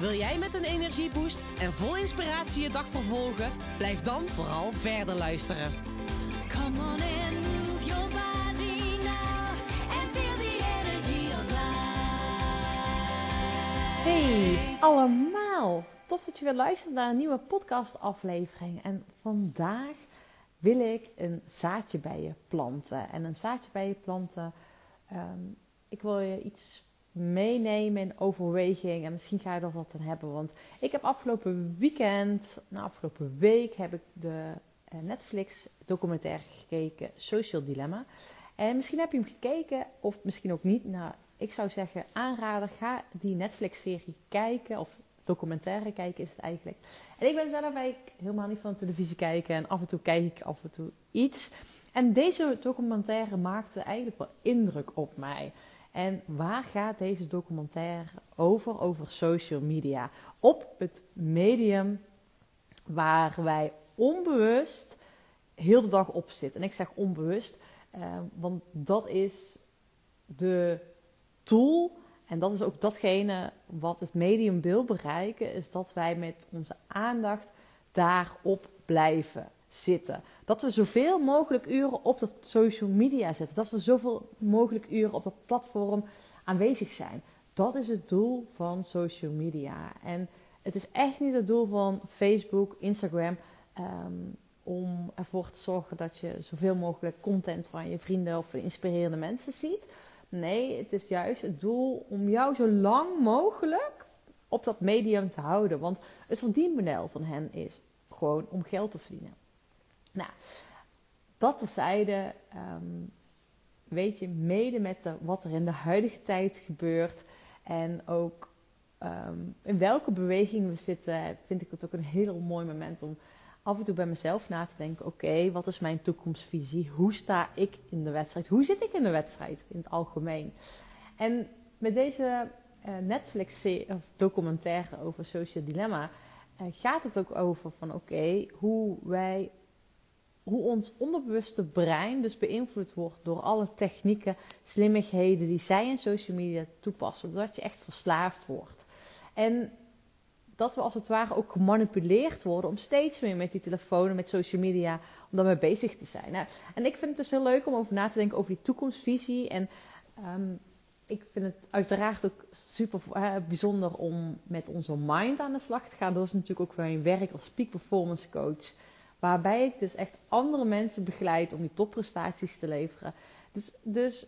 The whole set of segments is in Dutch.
Wil jij met een energieboost en vol inspiratie je dag vervolgen? Blijf dan vooral verder luisteren. Come on move your body now and feel the energy. Hey allemaal! Tof dat je weer luistert naar een nieuwe podcastaflevering. En vandaag wil ik een zaadje bij je planten. En een zaadje bij je planten, ehm, ik wil je iets meenemen in overweging. En misschien ga je er wat aan hebben. Want ik heb afgelopen weekend, nou afgelopen week, heb ik de eh, Netflix documentaire gekeken, Social Dilemma. En misschien heb je hem gekeken, of misschien ook niet. Nou, ik zou zeggen, aanrader, ga die Netflix-serie kijken. Of documentaire kijken is het eigenlijk. En ik ben zelf eigenlijk helemaal niet van televisie kijken. En af en toe kijk ik af en toe iets. En deze documentaire maakte eigenlijk wel indruk op mij. En waar gaat deze documentaire over? Over social media. Op het medium waar wij onbewust heel de dag op zitten. En ik zeg onbewust, eh, want dat is de tool. En dat is ook datgene wat het medium wil bereiken. Is dat wij met onze aandacht daarop blijven zitten. Dat we zoveel mogelijk uren op dat social media zetten. Dat we zoveel mogelijk uren op dat platform aanwezig zijn. Dat is het doel van social media. En het is echt niet het doel van Facebook, Instagram. ehm, om ervoor te zorgen dat je zoveel mogelijk content van je vrienden of inspirerende mensen ziet. Nee, het is juist het doel om jou zo lang mogelijk op dat medium te houden. Want het verdienmodel van hen is gewoon om geld te verdienen. Nou, dat terzijde, um, weet je, mede met wat er in de huidige tijd gebeurt en ook um, in welke beweging we zitten, vind ik het ook een heel mooi moment om af en toe bij mezelf na te denken: oké, wat is mijn toekomstvisie? Hoe sta ik in de wedstrijd? Hoe zit ik in de wedstrijd in het algemeen? En met deze uh, Netflix-documentaire over Social Dilemma uh, gaat het ook over van oké, hoe wij hoe ons onderbewuste brein dus beïnvloed wordt door alle technieken, slimmigheden die zij in social media toepassen, zodat je echt verslaafd wordt. En dat we als het ware ook gemanipuleerd worden om steeds meer met die telefoon en met social media om daarmee bezig te zijn. Nou, en ik vind het dus heel leuk om over na te denken over die toekomstvisie. En um, ik vind het uiteraard ook super uh, bijzonder om met onze mind aan de slag te gaan. Dat is natuurlijk ook mijn werk als peak performance coach. Waarbij ik dus echt andere mensen begeleid om die topprestaties te leveren. Dus, dus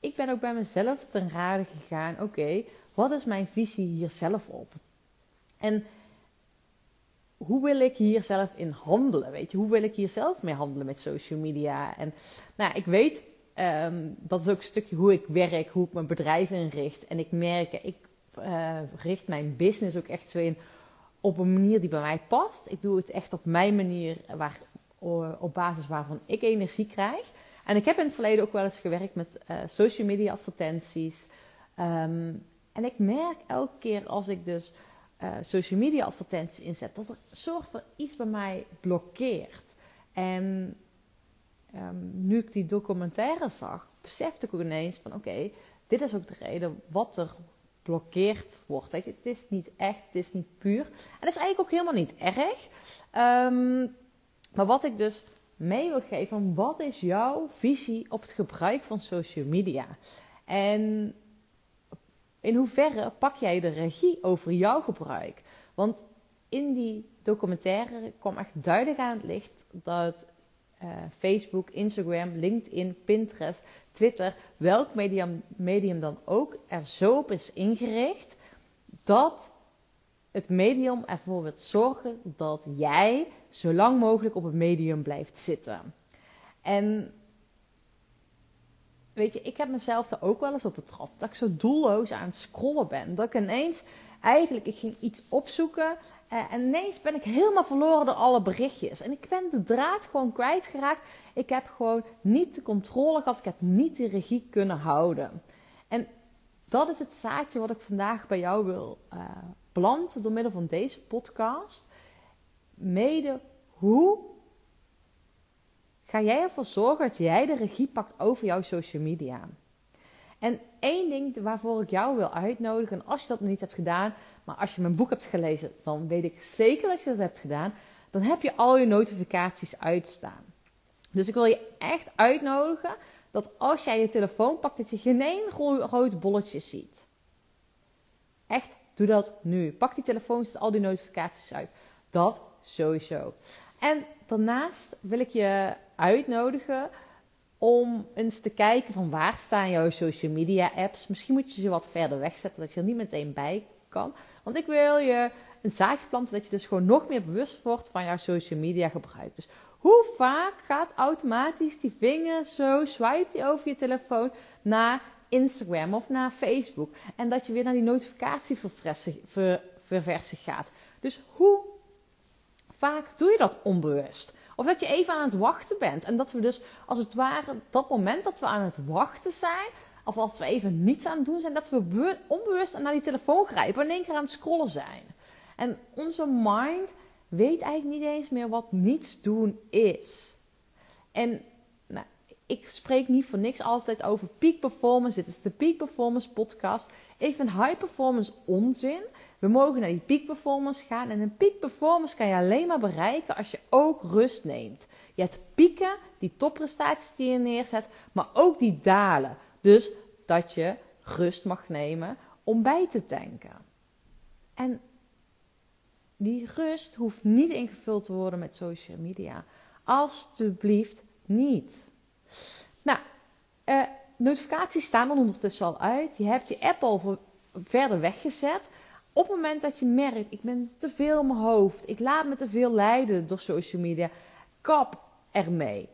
ik ben ook bij mezelf ten rade gegaan. Oké, wat is mijn visie hier zelf op? En hoe wil ik hier zelf in handelen? Weet je, hoe wil ik hier zelf mee handelen met social media? En nou, ik weet, um, dat is ook een stukje hoe ik werk, hoe ik mijn bedrijf inricht. En ik merk, ik uh, richt mijn business ook echt zo in op een manier die bij mij past. Ik doe het echt op mijn manier, waar, op basis waarvan ik energie krijg. En ik heb in het verleden ook wel eens gewerkt met uh, social media advertenties. Um, en ik merk elke keer als ik dus uh, social media advertenties inzet, dat er soort van iets bij mij blokkeert. En um, nu ik die documentaire zag, besefte ik ook ineens van oké, dit is ook de reden wat er blokkeerd wordt. Weet je, het is niet echt, het is niet puur. En dat is eigenlijk ook helemaal niet erg. Um, maar wat ik dus mee wil geven, wat is jouw visie op het gebruik van social media? En in hoeverre pak jij de regie over jouw gebruik? Want in die documentaire kwam echt duidelijk aan het licht dat uh, Facebook, Instagram, LinkedIn, Pinterest Twitter, welk medium, medium dan ook, er zo op is ingericht dat het medium ervoor wil zorgen dat jij zo lang mogelijk op het medium blijft zitten. En weet je, ik heb mezelf er ook wel eens op betrapt dat ik zo doelloos aan het scrollen ben. Dat ik ineens eigenlijk, ik ging iets opzoeken. eh, en ineens ben ik helemaal verloren door alle berichtjes. En ik ben de draad gewoon kwijtgeraakt. Ik heb gewoon niet de controle gehad. Ik heb niet de regie kunnen houden. En dat is het zaadje wat ik vandaag bij jou wil eh, planten door middel van deze podcast. Mede hoe ga jij ervoor zorgen dat jij de regie pakt over jouw social media? En één ding waarvoor ik jou wil uitnodigen, en als je dat nog niet hebt gedaan, maar als je mijn boek hebt gelezen, dan weet ik zeker dat je dat hebt gedaan, dan heb je al je notificaties uitstaan. Dus ik wil je echt uitnodigen dat als jij je telefoon pakt, dat je geen rood bolletje ziet. Echt, doe dat nu. Pak die telefoon, zet al die notificaties uit. Dat sowieso. En daarnaast wil ik je uitnodigen om eens te kijken van waar staan jouw social media apps. Misschien moet je ze wat verder wegzetten, dat je er niet meteen bij kan. Want ik wil je een zaadje planten dat je dus gewoon nog meer bewust wordt van jouw social media gebruik. Dus hoe vaak gaat automatisch die vinger zo, swipe die over je telefoon naar Instagram of naar Facebook. En dat je weer naar die notificatieverversie gaat. Dus hoe vaak doe je dat onbewust? Of dat je even aan het wachten bent. En dat we dus als het ware dat moment dat we aan het wachten zijn. Of als we even niets aan het doen zijn. Dat we be- onbewust naar die telefoon grijpen. En in één keer aan het scrollen zijn. En onze mind weet eigenlijk niet eens meer wat niets doen is. En nou, ik spreek niet voor niks altijd over peak performance. Dit is de Peak Performance podcast. Ik vind high performance onzin. We mogen naar die peak performance gaan. En een peak performance kan je alleen maar bereiken als je ook rust neemt. Je hebt pieken, die topprestaties die je neerzet, maar ook die dalen. Dus dat je rust mag nemen om bij te tanken. En die rust hoeft niet ingevuld te worden met social media. Alsjeblieft niet. Nou, eh, notificaties staan er ondertussen al uit. Je hebt je app al ver- verder weggezet. Op het moment dat je merkt, ik ben te veel in mijn hoofd, ik laat me te veel leiden door social media, kap ermee.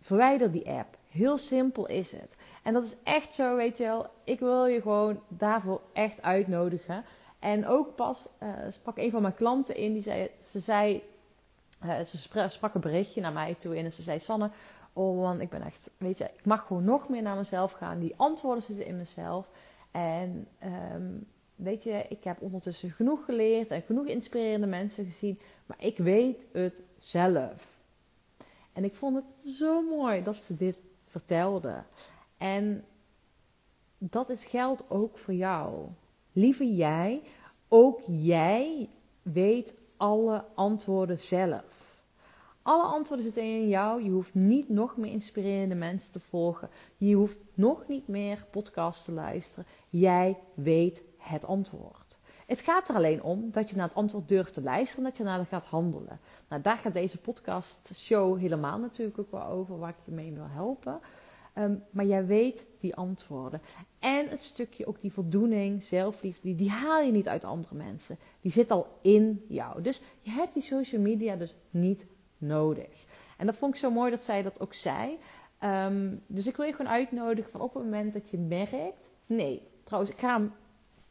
Verwijder die app. Heel simpel is het. En dat is echt zo, weet je wel. Ik wil je gewoon daarvoor echt uitnodigen. En ook pas eh, sprak een van mijn klanten in, die zei, ze zei, eh, ze spra- sprak een berichtje naar mij toe in en ze zei, Sanne, oh man, ik ben echt, weet je, ik mag gewoon nog meer naar mezelf gaan. Die antwoorden zitten in mezelf. En ehm, weet je, ik heb ondertussen genoeg geleerd en genoeg inspirerende mensen gezien, maar ik weet het zelf. En ik vond het zo mooi dat ze dit vertelde. En dat is geldt ook voor jou. Lieve jij, ook jij weet alle antwoorden zelf. Alle antwoorden zitten in jou. Je hoeft niet nog meer inspirerende mensen te volgen. Je hoeft nog niet meer podcasts te luisteren. Jij weet het antwoord. Het gaat er alleen om dat je naar het antwoord durft te luisteren en dat je naar gaat handelen. Nou, daar gaat deze podcast show helemaal natuurlijk ook wel over, waar ik je mee wil helpen. Ehm, maar jij weet die antwoorden. En het stukje ook die voldoening, zelfliefde, die, die haal je niet uit andere mensen. Die zit al in jou. Dus je hebt die social media dus niet nodig. En dat vond ik zo mooi dat zij dat ook zei. Ehm, dus ik wil je gewoon uitnodigen van op het moment dat je merkt... Nee, trouwens, ik ga hem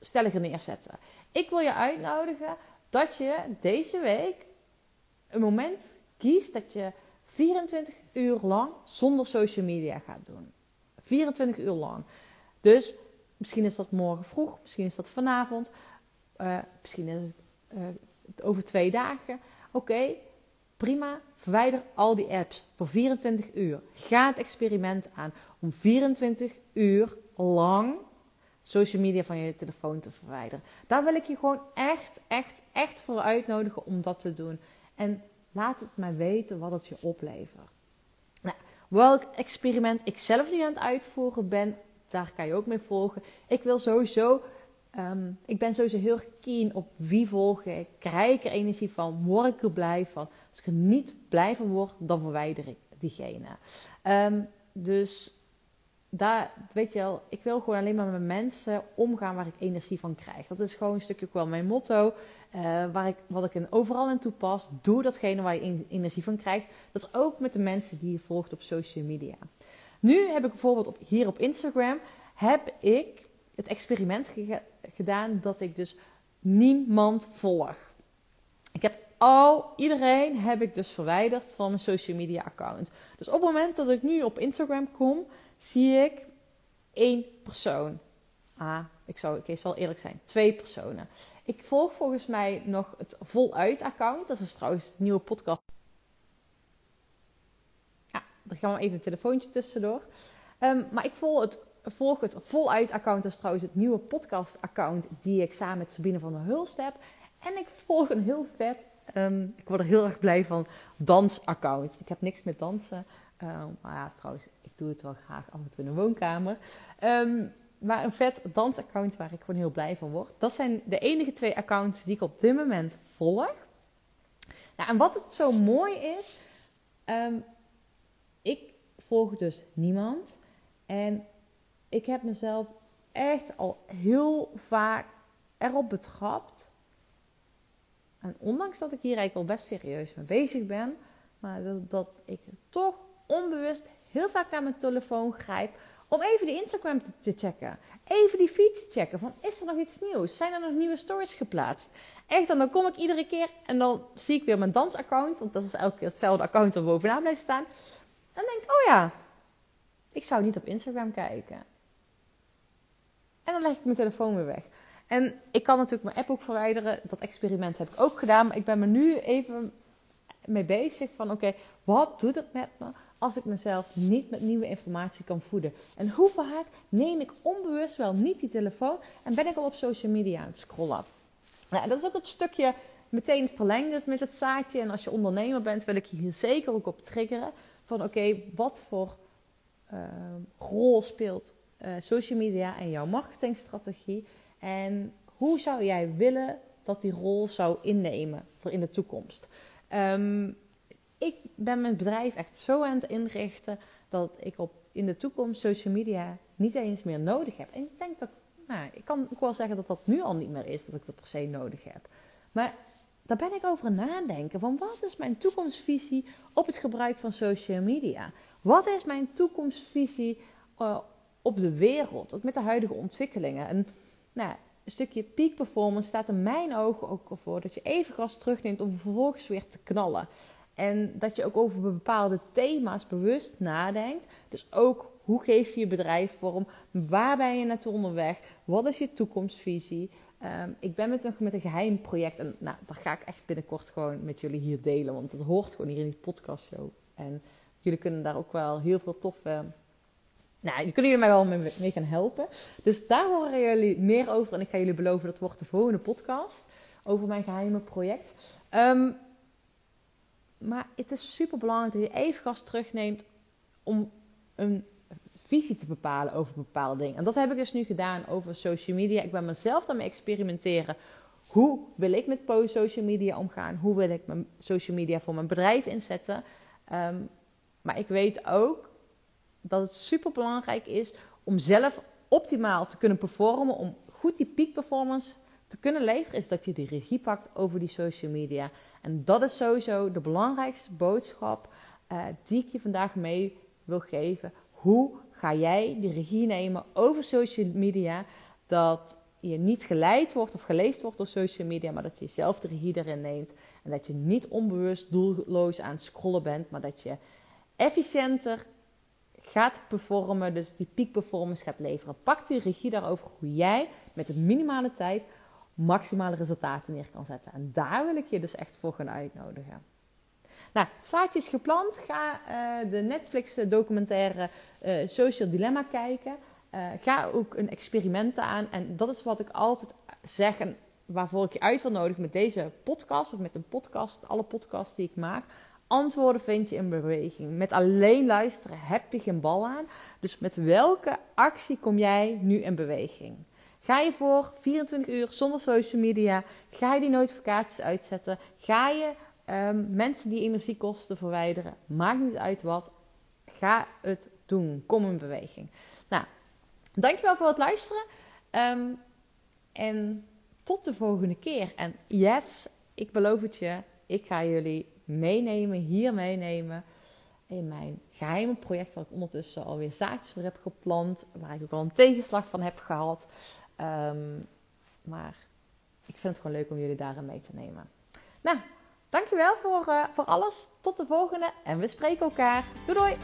stelliger neerzetten. Ik wil je uitnodigen dat je deze week een moment kiest dat je 24 uur lang zonder social media gaat doen. 24 uur lang. Dus misschien is dat morgen vroeg, misschien is dat vanavond, eh, misschien is het eh, over twee dagen. Oké, prima. Verwijder al die apps voor 24 uur. Ga het experiment aan om 24 uur lang social media van je telefoon te verwijderen. Daar wil ik je gewoon echt, echt, echt voor uitnodigen om dat te doen. En laat het mij weten wat het je oplevert. Nou, welk experiment ik zelf nu aan het uitvoeren ben, daar kan je ook mee volgen. Ik wil sowieso, ehm, ik ben sowieso heel keen op wie volg ik. Krijg ik er energie van? Word ik er blij van? Als ik er niet blij van word, dan verwijder ik diegene. Ehm, dus daar, weet je wel, ik wil gewoon alleen maar met mensen omgaan waar ik energie van krijg. Dat is gewoon een stukje ook wel mijn motto. eh, waar ik, wat ik in, overal in toepas. Doe datgene waar je en- energie van krijgt. Dat is ook met de mensen die je volgt op social media. Nu heb ik bijvoorbeeld op, hier op Instagram heb ik het experiment gedaan dat ik dus niemand volg. Ik heb al iedereen heb ik dus verwijderd van mijn social media account. Dus op het moment dat ik nu op Instagram kom, zie ik één persoon. Ah, ik zou, ik zal eerlijk zijn, twee personen. Ik volg volgens mij nog het voluit account. Dat is trouwens het nieuwe podcast. Ja, er gaan we even een telefoontje tussendoor. Um, maar ik volg het, volg het voluit account. Dat is trouwens het nieuwe podcast account die ik samen met Sabine van der Hulst heb. En ik volg een heel vet, um, ik word er heel erg blij van, dansaccount. Ik heb niks met dansen. Um, maar ja, trouwens, ik doe het wel graag af en toe in de woonkamer. Um, maar een vet dansaccount waar ik gewoon heel blij van word. Dat zijn de enige twee accounts die ik op dit moment volg. Nou, en wat het zo mooi is, ik volg dus niemand. En ik heb mezelf echt al heel vaak erop betrapt en ondanks dat ik hier eigenlijk al best serieus mee bezig ben, maar dat, ik toch onbewust heel vaak naar mijn telefoon grijp om even die Instagram te, checken. Even die feed te checken. Van is er nog iets nieuws? Zijn er nog nieuwe stories geplaatst? Echt, en dan kom ik iedere keer en dan zie ik weer mijn dansaccount, want dat is elke keer hetzelfde account dat bovenaan blijft staan. Dan denk ik, oh ja, ik zou niet op Instagram kijken. En dan leg ik mijn telefoon weer weg. En ik kan natuurlijk mijn app ook verwijderen. Dat experiment heb ik ook gedaan. Maar ik ben me nu even mee bezig van oké, wat doet het met me als ik mezelf niet met nieuwe informatie kan voeden? En hoe vaak neem ik onbewust wel niet die telefoon en ben ik al op social media aan het scrollen? Nou, dat is ook het stukje meteen verlengd met het zaadje. En als je ondernemer bent, wil ik je hier zeker ook op triggeren. Van oké, wat voor uh, rol speelt uh, social media en jouw marketingstrategie? En hoe zou jij willen dat die rol zou innemen voor in de toekomst? Um, ik ben mijn bedrijf echt zo aan het inrichten dat ik op, in de toekomst social media niet eens meer nodig heb. En ik denk dat, nou, ik kan ook wel zeggen dat dat nu al niet meer is, dat ik dat per se nodig heb. Maar daar ben ik over nadenken van wat is mijn toekomstvisie op het gebruik van social media? Wat is mijn toekomstvisie uh, op de wereld, ook met de huidige ontwikkelingen? En nou, een stukje peak performance staat in mijn ogen ook voor dat je even gas terugneemt om vervolgens weer te knallen. En dat je ook over bepaalde thema's bewust nadenkt. Dus ook hoe geef je je bedrijf vorm? Waar ben je naartoe onderweg? Wat is je toekomstvisie? Um, ik ben met een, met een geheim project. En nou, dat ga ik echt binnenkort gewoon met jullie hier delen. Want het hoort gewoon hier in die podcastshow. En jullie kunnen daar ook wel heel veel toffe nou, kunnen jullie mij wel mee, gaan helpen. Dus daar horen jullie meer over. En ik ga jullie beloven dat wordt de volgende podcast. Over mijn geheime project. Um, maar het is super belangrijk dat je even gas terugneemt om een visie te bepalen over bepaalde dingen. En dat heb ik dus nu gedaan over social media. Ik ben mezelf daarmee experimenteren. Hoe wil ik met social media omgaan? Hoe wil ik mijn social media voor mijn bedrijf inzetten? Um, maar ik weet ook dat het super belangrijk is om zelf optimaal te kunnen performen, om goed die peak performance te kunnen leveren, is dat je die regie pakt over die social media. En dat is sowieso de belangrijkste boodschap uh, die ik je vandaag mee wil geven. Hoe ga jij die regie nemen over social media? Dat je niet geleid wordt of geleefd wordt door social media, maar dat je zelf de regie erin neemt. En dat je niet onbewust doelloos aan het scrollen bent, maar dat je efficiënter gaat performen, dus die peak performance gaat leveren. Pak die regie daarover hoe jij met een minimale tijd maximale resultaten neer kan zetten. En daar wil ik je dus echt voor gaan uitnodigen. Nou, het zaadje is geplant. Ga uh, de Netflix documentaire uh, Social Dilemma kijken. Ga ook een experiment aan. En dat is wat ik altijd zeg en waarvoor ik je uit wil nodigen met deze podcast of met een podcast, alle podcasts die ik maak. Antwoorden vind je in beweging. Met alleen luisteren heb je geen bal aan. Dus met welke actie kom jij nu in beweging? Ga je voor 24 uur zonder social media? Ga je die notificaties uitzetten? Ga je um, mensen die energiekosten verwijderen? Maakt niet uit wat. Ga het doen. Kom in beweging. Nou, dankjewel voor het luisteren. Um, en tot de volgende keer. En yes, ik beloof het je. Ik ga jullie meenemen, hier meenemen in mijn geheime project, waar ik ondertussen alweer zaadjes voor heb geplant, waar ik ook al een tegenslag van heb gehad. Um, maar ik vind het gewoon leuk om jullie daarin mee te nemen. Nou, dankjewel voor, uh, voor alles. Tot de volgende en we spreken elkaar. Doei doei!